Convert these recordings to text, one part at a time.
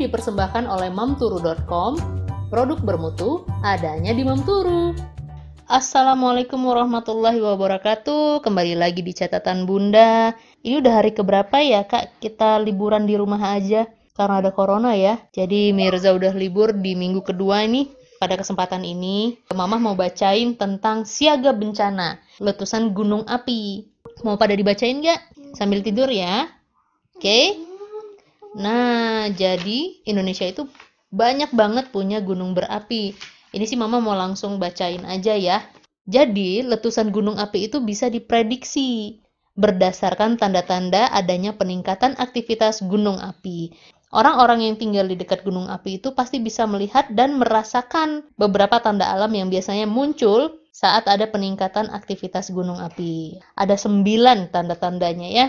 dipersembahkan oleh mamturu.com, produk bermutu adanya di Mamturu. Assalamualaikum warahmatullahi wabarakatuh. Kembali lagi di catatan Bunda. Ini udah hari keberapa ya, Kak? Kita liburan di rumah aja karena ada corona ya. Jadi Mirza udah libur di minggu kedua ini. Pada kesempatan ini, Mama mau bacain tentang siaga bencana, letusan gunung api. Mau pada dibacain nggak? Sambil tidur ya. Oke? Okay? Nah, jadi Indonesia itu banyak banget punya gunung berapi. Ini sih mama mau langsung bacain aja ya. Jadi, letusan gunung api itu bisa diprediksi berdasarkan tanda-tanda adanya peningkatan aktivitas gunung api. Orang-orang yang tinggal di dekat gunung api itu pasti bisa melihat dan merasakan beberapa tanda alam yang biasanya muncul saat ada peningkatan aktivitas gunung api. Ada sembilan tanda-tandanya ya.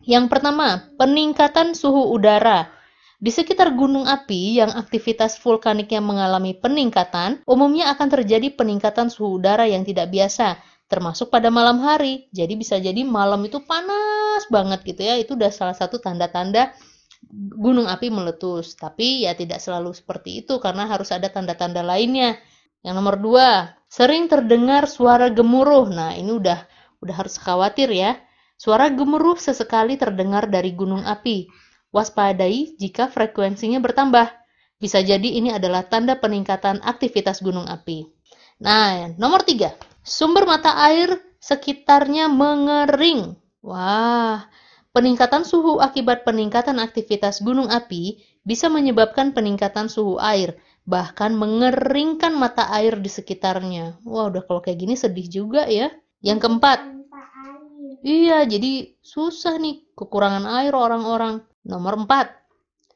Yang pertama, peningkatan suhu udara. Di sekitar gunung api yang aktivitas vulkaniknya mengalami peningkatan, umumnya akan terjadi peningkatan suhu udara yang tidak biasa, termasuk pada malam hari. Jadi bisa jadi malam itu panas banget gitu ya. Itu udah salah satu tanda-tanda gunung api meletus. Tapi ya tidak selalu seperti itu karena harus ada tanda-tanda lainnya. Yang nomor dua, sering terdengar suara gemuruh. Nah ini udah udah harus khawatir ya. Suara gemuruh sesekali terdengar dari gunung api. Waspadai jika frekuensinya bertambah. Bisa jadi ini adalah tanda peningkatan aktivitas gunung api. Nah, nomor tiga. Sumber mata air sekitarnya mengering. Wah, peningkatan suhu akibat peningkatan aktivitas gunung api bisa menyebabkan peningkatan suhu air, bahkan mengeringkan mata air di sekitarnya. Wah, udah kalau kayak gini sedih juga ya. Yang keempat, Iya, jadi susah nih kekurangan air orang-orang. Nomor 4.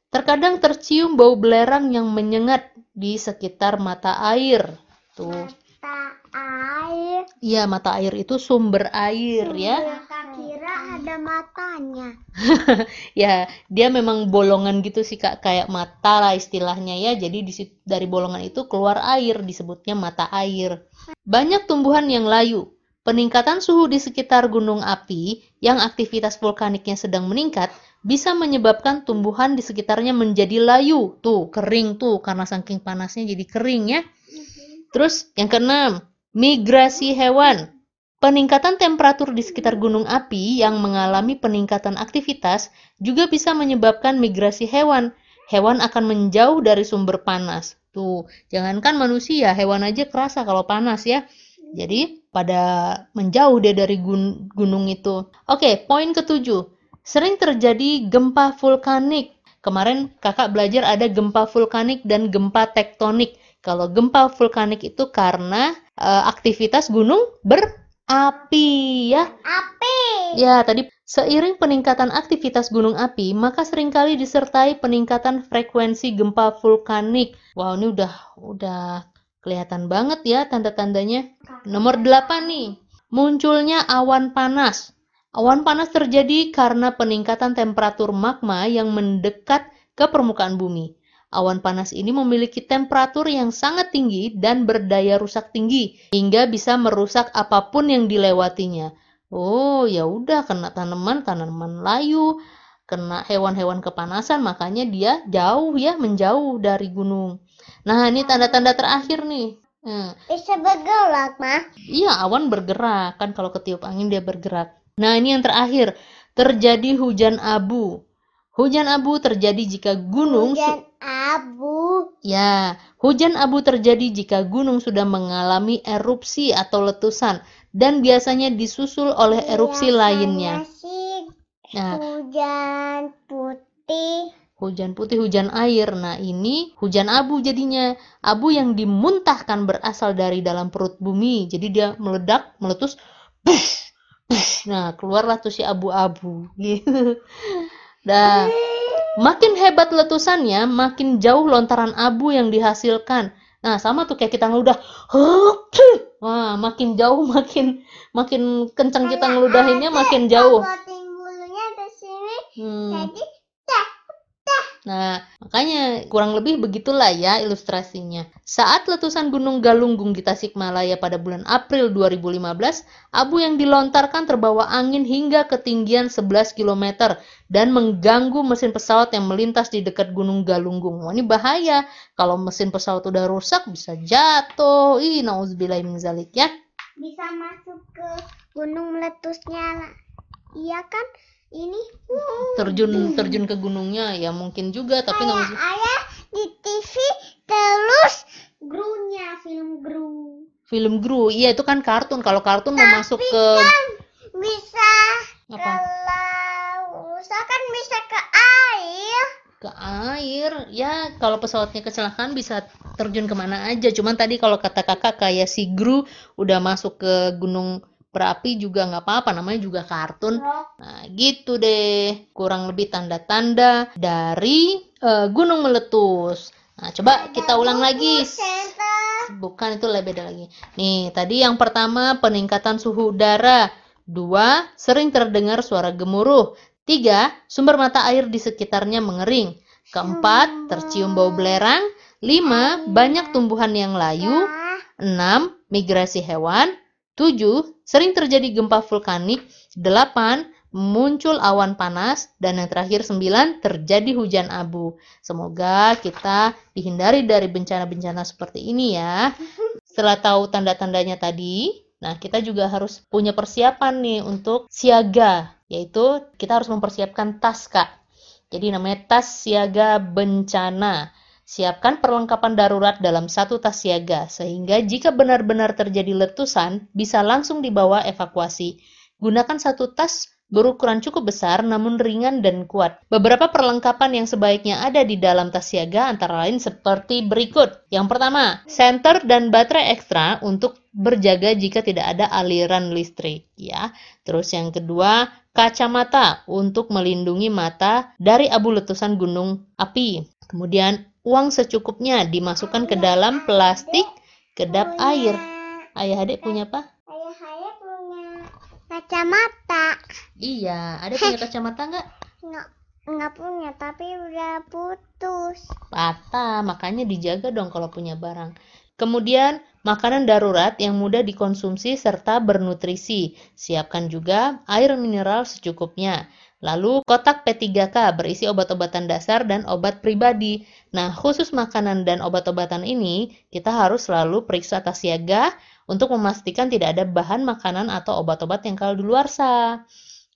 Terkadang tercium bau belerang yang menyengat di sekitar mata air. Tuh. Mata air. Iya, mata air itu sumber air sumber ya. kira ada matanya. ya, dia memang bolongan gitu sih Kak, kayak mata lah istilahnya ya. Jadi dari bolongan itu keluar air, disebutnya mata air. Banyak tumbuhan yang layu, Peningkatan suhu di sekitar gunung api yang aktivitas vulkaniknya sedang meningkat bisa menyebabkan tumbuhan di sekitarnya menjadi layu. Tuh, kering tuh karena saking panasnya jadi kering ya. Terus yang keenam, migrasi hewan. Peningkatan temperatur di sekitar gunung api yang mengalami peningkatan aktivitas juga bisa menyebabkan migrasi hewan. Hewan akan menjauh dari sumber panas. Tuh, jangankan manusia, hewan aja kerasa kalau panas ya. Jadi pada menjauh dia dari gun gunung itu. Oke, poin ketujuh. Sering terjadi gempa vulkanik. Kemarin kakak belajar ada gempa vulkanik dan gempa tektonik. Kalau gempa vulkanik itu karena uh, aktivitas gunung berapi ya. Api. Ya, tadi seiring peningkatan aktivitas gunung api, maka sering kali disertai peningkatan frekuensi gempa vulkanik. Wow, ini udah udah Kelihatan banget ya tanda-tandanya. Nomor 8 nih, munculnya awan panas. Awan panas terjadi karena peningkatan temperatur magma yang mendekat ke permukaan bumi. Awan panas ini memiliki temperatur yang sangat tinggi dan berdaya rusak tinggi hingga bisa merusak apa pun yang dilewatinya. Oh, ya udah kena tanaman, tanaman layu, kena hewan-hewan kepanasan, makanya dia jauh ya, menjauh dari gunung. Nah, ini tanda-tanda terakhir nih. Hmm. Bisa bergerak, mah? Iya, awan bergerak. Kan kalau ketiup angin dia bergerak. Nah, ini yang terakhir. Terjadi hujan abu. Hujan abu terjadi jika gunung Hujan abu. Ya, hujan abu terjadi jika gunung sudah mengalami erupsi atau letusan dan biasanya disusul oleh erupsi biasanya lainnya. Sih, nah, hujan putih hujan putih, hujan air. Nah, ini hujan abu jadinya. Abu yang dimuntahkan berasal dari dalam perut bumi. Jadi dia meledak, meletus. Push, push. Nah, keluarlah tuh si abu-abu. Gitu. Nah, makin hebat letusannya, makin jauh lontaran abu yang dihasilkan. Nah, sama tuh kayak kita ngeludah. Wah, makin jauh makin makin kencang kita ngeludahinnya makin jauh. Hmm. Jadi Nah, makanya kurang lebih begitulah ya ilustrasinya. Saat letusan Gunung Galunggung di Tasikmalaya pada bulan April 2015, abu yang dilontarkan terbawa angin hingga ketinggian 11 km dan mengganggu mesin pesawat yang melintas di dekat Gunung Galunggung. Wah, ini bahaya. Kalau mesin pesawat udah rusak bisa jatuh. Ih, nauzubillah min ya. Bisa masuk ke gunung meletusnya. Iya kan? Ini. Terjun terjun ke gunungnya ya mungkin juga tapi nggak usah ayah di TV terus grunya film Gru. Film Gru iya itu kan kartun. Kalau kartun mau masuk ke kan bisa apa? kalau kan bisa ke air. ke air. Ya kalau pesawatnya kecelakaan bisa terjun ke mana aja. Cuman tadi kalau kata kakak kayak si Gru udah masuk ke gunung berapi juga nggak apa-apa namanya juga kartun. Nah gitu deh. Kurang lebih tanda-tanda dari uh, gunung meletus. Nah coba kita ulang lagi. bukan itu lebih beda lagi. Nih tadi yang pertama peningkatan suhu udara. Dua sering terdengar suara gemuruh. Tiga sumber mata air di sekitarnya mengering. Keempat tercium bau belerang. Lima banyak tumbuhan yang layu. Enam migrasi hewan 7. Sering terjadi gempa vulkanik. 8. Muncul awan panas. Dan yang terakhir 9. Terjadi hujan abu. Semoga kita dihindari dari bencana-bencana seperti ini ya. Setelah tahu tanda-tandanya tadi, nah kita juga harus punya persiapan nih untuk siaga. Yaitu kita harus mempersiapkan tas kak. Jadi namanya tas siaga bencana. Siapkan perlengkapan darurat dalam satu tas siaga, sehingga jika benar-benar terjadi letusan, bisa langsung dibawa evakuasi. Gunakan satu tas berukuran cukup besar namun ringan dan kuat. Beberapa perlengkapan yang sebaiknya ada di dalam tas siaga antara lain seperti berikut. Yang pertama, senter dan baterai ekstra untuk berjaga jika tidak ada aliran listrik, ya. Terus yang kedua, kacamata untuk melindungi mata dari abu letusan gunung api. Kemudian uang secukupnya dimasukkan ke dalam plastik kedap air. Ayah adik punya apa? Ayah saya punya kacamata. Iya, ada punya kacamata nggak? Nggak, nggak punya, tapi udah putus. Patah, makanya dijaga dong kalau punya barang. Kemudian, makanan darurat yang mudah dikonsumsi serta bernutrisi. Siapkan juga air mineral secukupnya. Lalu kotak P3K berisi obat-obatan dasar dan obat pribadi. Nah, khusus makanan dan obat-obatan ini, kita harus selalu periksa tas siaga untuk memastikan tidak ada bahan makanan atau obat-obat yang kalau di luar sah.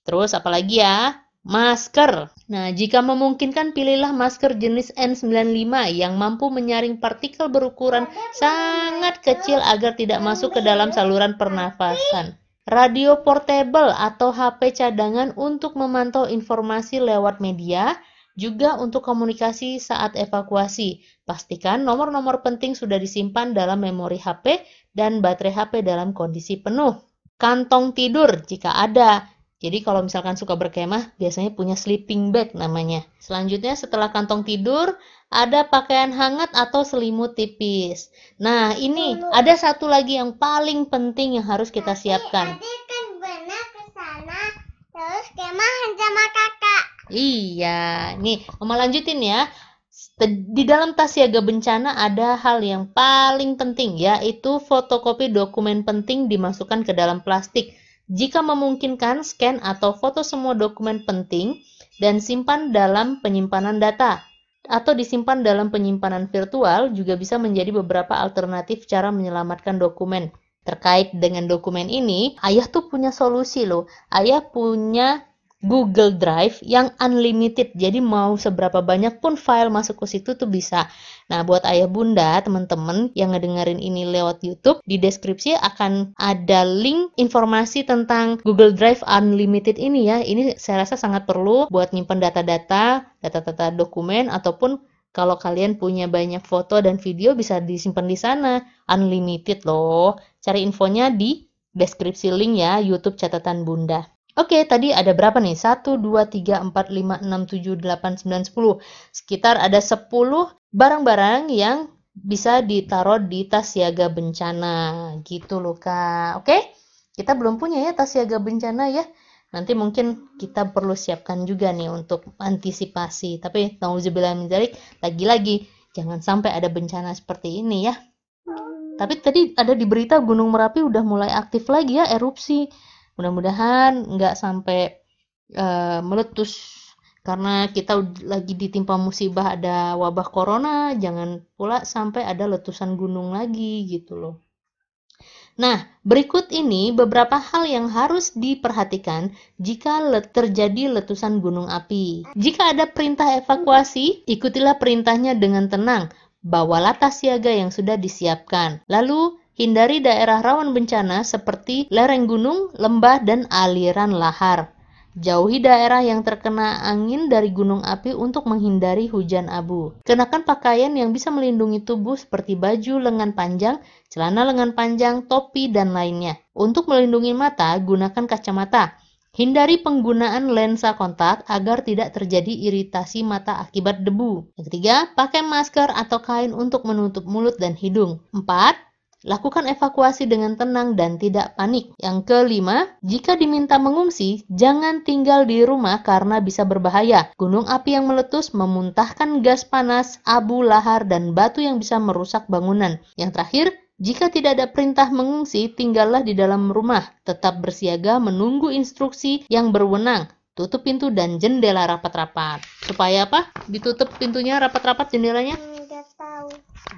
Terus apalagi ya? Masker. Nah, jika memungkinkan pilihlah masker jenis N95 yang mampu menyaring partikel berukuran sangat kecil agar tidak masuk ke dalam saluran pernafasan radio portable atau HP cadangan untuk memantau informasi lewat media, juga untuk komunikasi saat evakuasi. Pastikan nomor-nomor penting sudah disimpan dalam memori HP dan baterai HP dalam kondisi penuh. Kantong tidur jika ada. Jadi kalau misalkan suka berkemah, biasanya punya sleeping bag namanya. Selanjutnya setelah kantong tidur, ada pakaian hangat atau selimut tipis. Nah, ini ada satu lagi yang paling penting yang harus kita siapkan. Adik kan benar ke sana, terus kemahan sama kakak. Iya, nih Mama lanjutin ya. Di dalam tas siaga bencana ada hal yang paling penting yaitu fotokopi dokumen penting dimasukkan ke dalam plastik jika memungkinkan, scan atau foto semua dokumen penting dan simpan dalam penyimpanan data atau disimpan dalam penyimpanan virtual juga bisa menjadi beberapa alternatif cara menyelamatkan dokumen. Terkait dengan dokumen ini, ayah tuh punya solusi loh. Ayah punya Google Drive yang unlimited. Jadi mau seberapa banyak pun file masuk ke situ tuh bisa. Nah, buat ayah bunda, teman-teman yang ngedengerin ini lewat YouTube, di deskripsi akan ada link informasi tentang Google Drive unlimited ini ya. Ini saya rasa sangat perlu buat nyimpan data-data, data-data dokumen ataupun kalau kalian punya banyak foto dan video bisa disimpan di sana. Unlimited loh. Cari infonya di deskripsi link ya YouTube catatan Bunda. Oke, tadi ada berapa nih? 1, 2, 3, 4, 5, 6, 7, 8, 9, 10. Sekitar ada 10 barang-barang yang bisa ditaruh di tas siaga bencana. Gitu loh, Kak. Oke? Kita belum punya ya tas siaga bencana ya. Nanti mungkin kita perlu siapkan juga nih untuk antisipasi. Tapi nauzubillah min dzalik, lagi-lagi jangan sampai ada bencana seperti ini ya. Tapi tadi ada di berita Gunung Merapi udah mulai aktif lagi ya erupsi. Mudah-mudahan nggak sampai uh, meletus karena kita lagi ditimpa musibah ada wabah corona, jangan pula sampai ada letusan gunung lagi gitu loh. Nah, berikut ini beberapa hal yang harus diperhatikan jika terjadi letusan gunung api. Jika ada perintah evakuasi, ikutilah perintahnya dengan tenang. Bawalah tas siaga yang sudah disiapkan. Lalu, hindari daerah rawan bencana seperti lereng gunung, lembah, dan aliran lahar. Jauhi daerah yang terkena angin dari gunung api untuk menghindari hujan abu. Kenakan pakaian yang bisa melindungi tubuh seperti baju lengan panjang, celana lengan panjang, topi, dan lainnya. Untuk melindungi mata, gunakan kacamata. Hindari penggunaan lensa kontak agar tidak terjadi iritasi mata akibat debu. Yang ketiga, pakai masker atau kain untuk menutup mulut dan hidung. Empat, Lakukan evakuasi dengan tenang dan tidak panik. Yang kelima, jika diminta mengungsi, jangan tinggal di rumah karena bisa berbahaya. Gunung api yang meletus memuntahkan gas panas, abu, lahar, dan batu yang bisa merusak bangunan. Yang terakhir, jika tidak ada perintah mengungsi, tinggallah di dalam rumah. Tetap bersiaga menunggu instruksi yang berwenang. Tutup pintu dan jendela rapat-rapat. Supaya apa? Ditutup pintunya rapat-rapat jendelanya?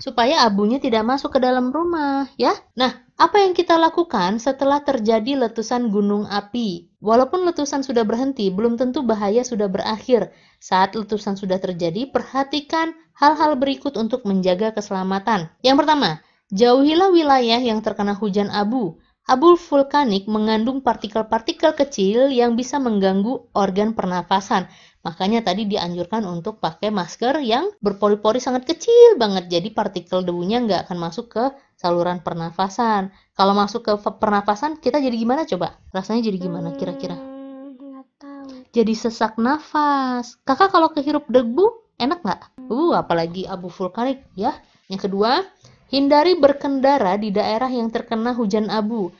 Supaya abunya tidak masuk ke dalam rumah, ya. Nah, apa yang kita lakukan setelah terjadi letusan gunung api? Walaupun letusan sudah berhenti, belum tentu bahaya sudah berakhir. Saat letusan sudah terjadi, perhatikan hal-hal berikut untuk menjaga keselamatan. Yang pertama, jauhilah wilayah yang terkena hujan abu. Abu vulkanik mengandung partikel-partikel kecil yang bisa mengganggu organ pernafasan. Makanya tadi dianjurkan untuk pakai masker yang berpori-pori sangat kecil banget. Jadi partikel debunya nggak akan masuk ke saluran pernafasan. Kalau masuk ke pernafasan, kita jadi gimana coba? Rasanya jadi gimana kira-kira? Hmm, jadi sesak nafas. Kakak kalau kehirup debu, enak nggak? Uh, apalagi abu vulkanik ya. Yang kedua, hindari berkendara di daerah yang terkena hujan abu.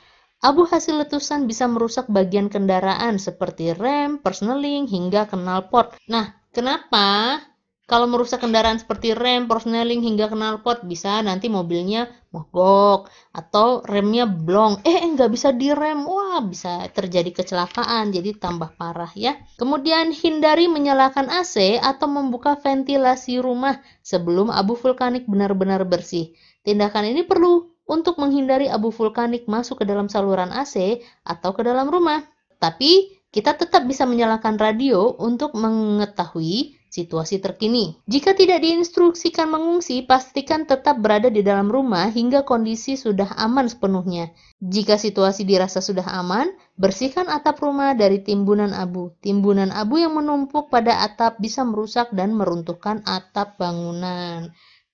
Abu hasil letusan bisa merusak bagian kendaraan seperti rem, persneling, hingga knalpot. Nah, kenapa kalau merusak kendaraan seperti rem, persneling, hingga knalpot bisa nanti mobilnya mogok atau remnya blong. Eh, nggak bisa direm. Wah, bisa terjadi kecelakaan. Jadi tambah parah ya. Kemudian hindari menyalakan AC atau membuka ventilasi rumah sebelum abu vulkanik benar-benar bersih. Tindakan ini perlu untuk menghindari abu vulkanik masuk ke dalam saluran AC atau ke dalam rumah. Tapi kita tetap bisa menyalakan radio untuk mengetahui situasi terkini. Jika tidak diinstruksikan mengungsi, pastikan tetap berada di dalam rumah hingga kondisi sudah aman sepenuhnya. Jika situasi dirasa sudah aman, bersihkan atap rumah dari timbunan abu. Timbunan abu yang menumpuk pada atap bisa merusak dan meruntuhkan atap bangunan.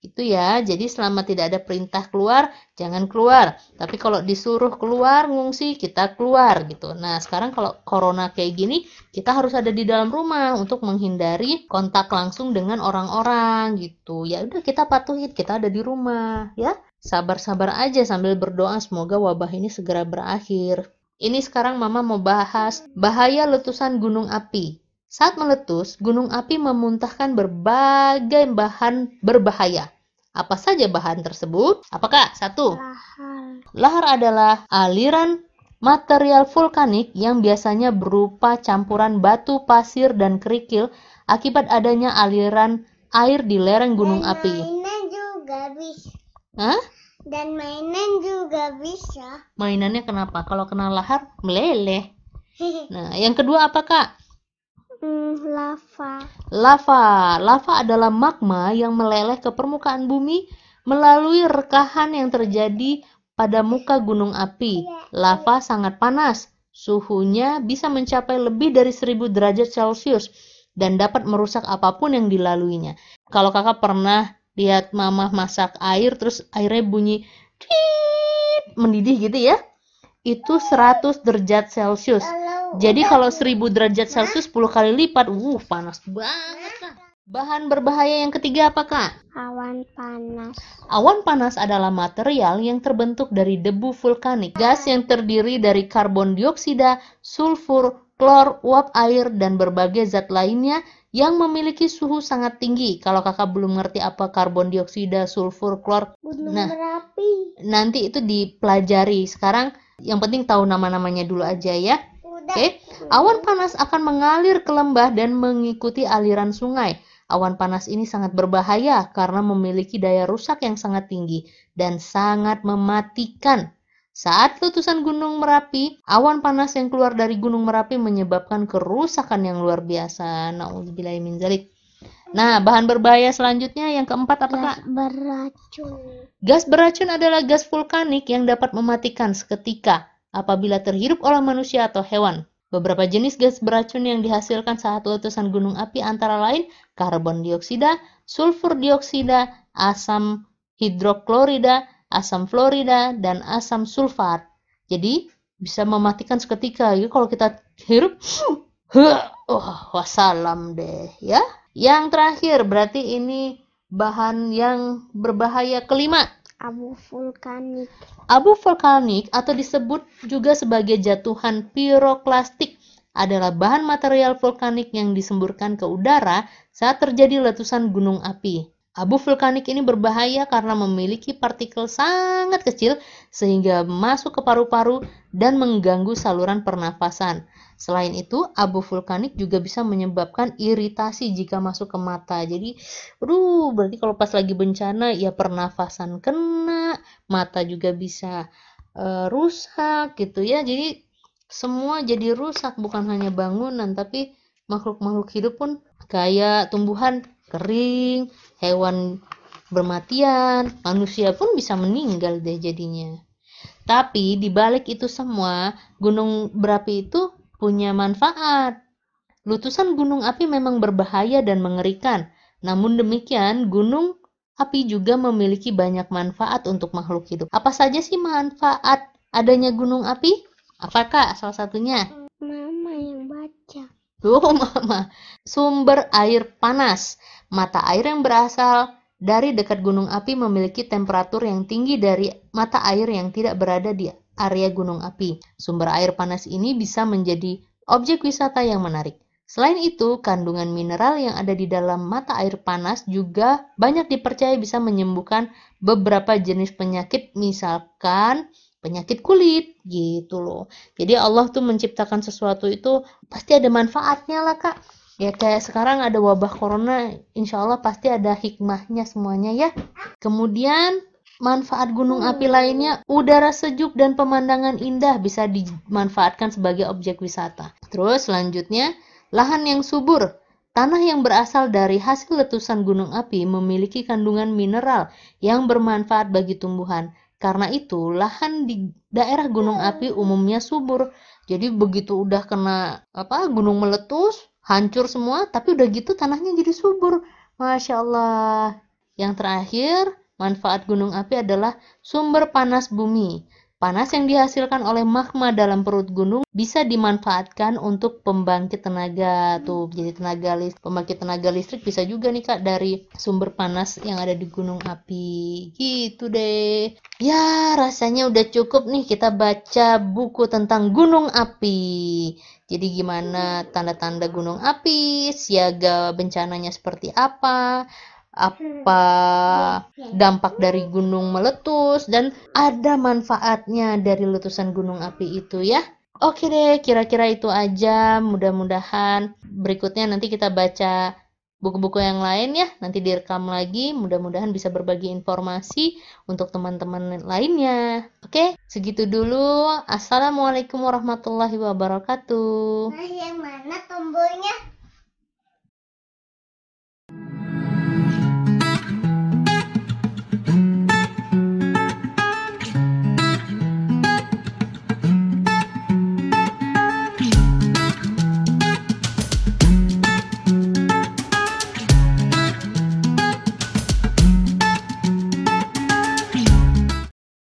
Itu ya. Jadi selama tidak ada perintah keluar, jangan keluar. Tapi kalau disuruh keluar ngungsi, kita keluar gitu. Nah, sekarang kalau corona kayak gini, kita harus ada di dalam rumah untuk menghindari kontak langsung dengan orang-orang gitu. Ya udah kita patuhin, kita ada di rumah ya. Sabar-sabar aja sambil berdoa semoga wabah ini segera berakhir. Ini sekarang Mama mau bahas bahaya letusan gunung api. Saat meletus, gunung api memuntahkan berbagai bahan berbahaya. Apa saja bahan tersebut? Apakah? Satu. Lahar. Lahar adalah aliran material vulkanik yang biasanya berupa campuran batu, pasir, dan kerikil akibat adanya aliran air di lereng gunung dan api. Mainan juga bisa. Hah? Dan mainan juga bisa. Mainannya kenapa? Kalau kena lahar, meleleh. Nah, yang kedua apa, Kak? Hmm, lava. Lava. Lava adalah magma yang meleleh ke permukaan bumi melalui rekahan yang terjadi pada muka gunung api. Lava sangat panas. Suhunya bisa mencapai lebih dari 1000 derajat Celcius dan dapat merusak apa pun yang dilaluinya. Kalau kakak pernah lihat mama masak air terus airnya bunyi mendidih gitu ya. Itu 100 derajat Celcius. Jadi kalau 1000 derajat Celcius 10 kali lipat, uh panas banget lah. Bahan berbahaya yang ketiga apa kak? Awan panas. Awan panas adalah material yang terbentuk dari debu vulkanik. Gas yang terdiri dari karbon dioksida, sulfur, klor, uap air, dan berbagai zat lainnya yang memiliki suhu sangat tinggi. Kalau kakak belum ngerti apa karbon dioksida, sulfur, klor, Gunung Nah. Nanti itu dipelajari. Sekarang yang penting tahu nama-namanya dulu aja ya. Oke, awan panas akan mengalir ke lembah dan mengikuti aliran sungai. Awan panas ini sangat berbahaya karena memiliki daya rusak yang sangat tinggi dan sangat mematikan. Saat letusan Gunung Merapi, awan panas yang keluar dari Gunung Merapi menyebabkan kerusakan yang luar biasa. Nauzubillahi zalik. Nah, bahan berbahaya selanjutnya yang keempat apa Kak? Gas beracun. Gas beracun adalah gas vulkanik yang dapat mematikan seketika apabila terhirup oleh manusia atau hewan. Beberapa jenis gas beracun yang dihasilkan saat letusan gunung api antara lain karbon dioksida, sulfur dioksida, asam hidroklorida, asam fluorida, dan asam sulfat. Jadi bisa mematikan seketika. Jadi kalau kita hirup, oh, wassalam deh ya. Yang terakhir berarti ini bahan yang berbahaya kelima Abu vulkanik. Abu vulkanik atau disebut juga sebagai jatuhan piroklastik adalah bahan material vulkanik yang disemburkan ke udara saat terjadi letusan gunung api. Abu vulkanik ini berbahaya karena memiliki partikel sangat kecil sehingga masuk ke paru-paru dan mengganggu saluran pernafasan. Selain itu, abu vulkanik juga bisa menyebabkan iritasi jika masuk ke mata. Jadi, aduh, berarti kalau pas lagi bencana ya pernafasan kena, mata juga bisa eh, rusak gitu ya. Jadi semua jadi rusak bukan hanya bangunan tapi makhluk-makhluk hidup pun kayak tumbuhan kering, hewan bermatian, manusia pun bisa meninggal deh jadinya. Tapi di balik itu semua, gunung berapi itu punya manfaat. Letusan gunung api memang berbahaya dan mengerikan. Namun demikian, gunung api juga memiliki banyak manfaat untuk makhluk hidup. Apa saja sih manfaat adanya gunung api? Apakah salah satunya? Tuh, Mama. Sumber air panas. Mata air yang berasal dari dekat gunung api memiliki temperatur yang tinggi dari mata air yang tidak berada di area gunung api. Sumber air panas ini bisa menjadi objek wisata yang menarik. Selain itu, kandungan mineral yang ada di dalam mata air panas juga banyak dipercaya bisa menyembuhkan beberapa jenis penyakit, misalkan penyakit kulit gitu loh. Jadi Allah tuh menciptakan sesuatu itu pasti ada manfaatnya lah kak. Ya kayak sekarang ada wabah corona, insya Allah pasti ada hikmahnya semuanya ya. Kemudian manfaat gunung api lainnya, udara sejuk dan pemandangan indah bisa dimanfaatkan sebagai objek wisata. Terus selanjutnya, lahan yang subur. Tanah yang berasal dari hasil letusan gunung api memiliki kandungan mineral yang bermanfaat bagi tumbuhan. Karena itu, lahan di daerah gunung api umumnya subur. Jadi begitu udah kena apa gunung meletus, hancur semua, tapi udah gitu tanahnya jadi subur. Masya Allah. Yang terakhir, manfaat gunung api adalah sumber panas bumi. Panas yang dihasilkan oleh magma dalam perut gunung bisa dimanfaatkan untuk pembangkit tenaga. Tuh jadi tenaga listrik pembangkit tenaga listrik bisa juga nih kak dari sumber panas yang ada di gunung api. Gitu deh. Ya rasanya udah cukup nih kita baca buku tentang gunung api. Jadi gimana tanda-tanda gunung api siaga bencananya seperti apa apa dampak dari gunung meletus dan ada manfaatnya dari letusan gunung api itu ya. Oke deh, kira-kira itu aja. Mudah-mudahan berikutnya nanti kita baca buku-buku yang lain ya. Nanti direkam lagi. Mudah-mudahan bisa berbagi informasi untuk teman-teman lainnya. Oke, segitu dulu. Assalamualaikum warahmatullahi wabarakatuh. Nah, yang mana tombolnya?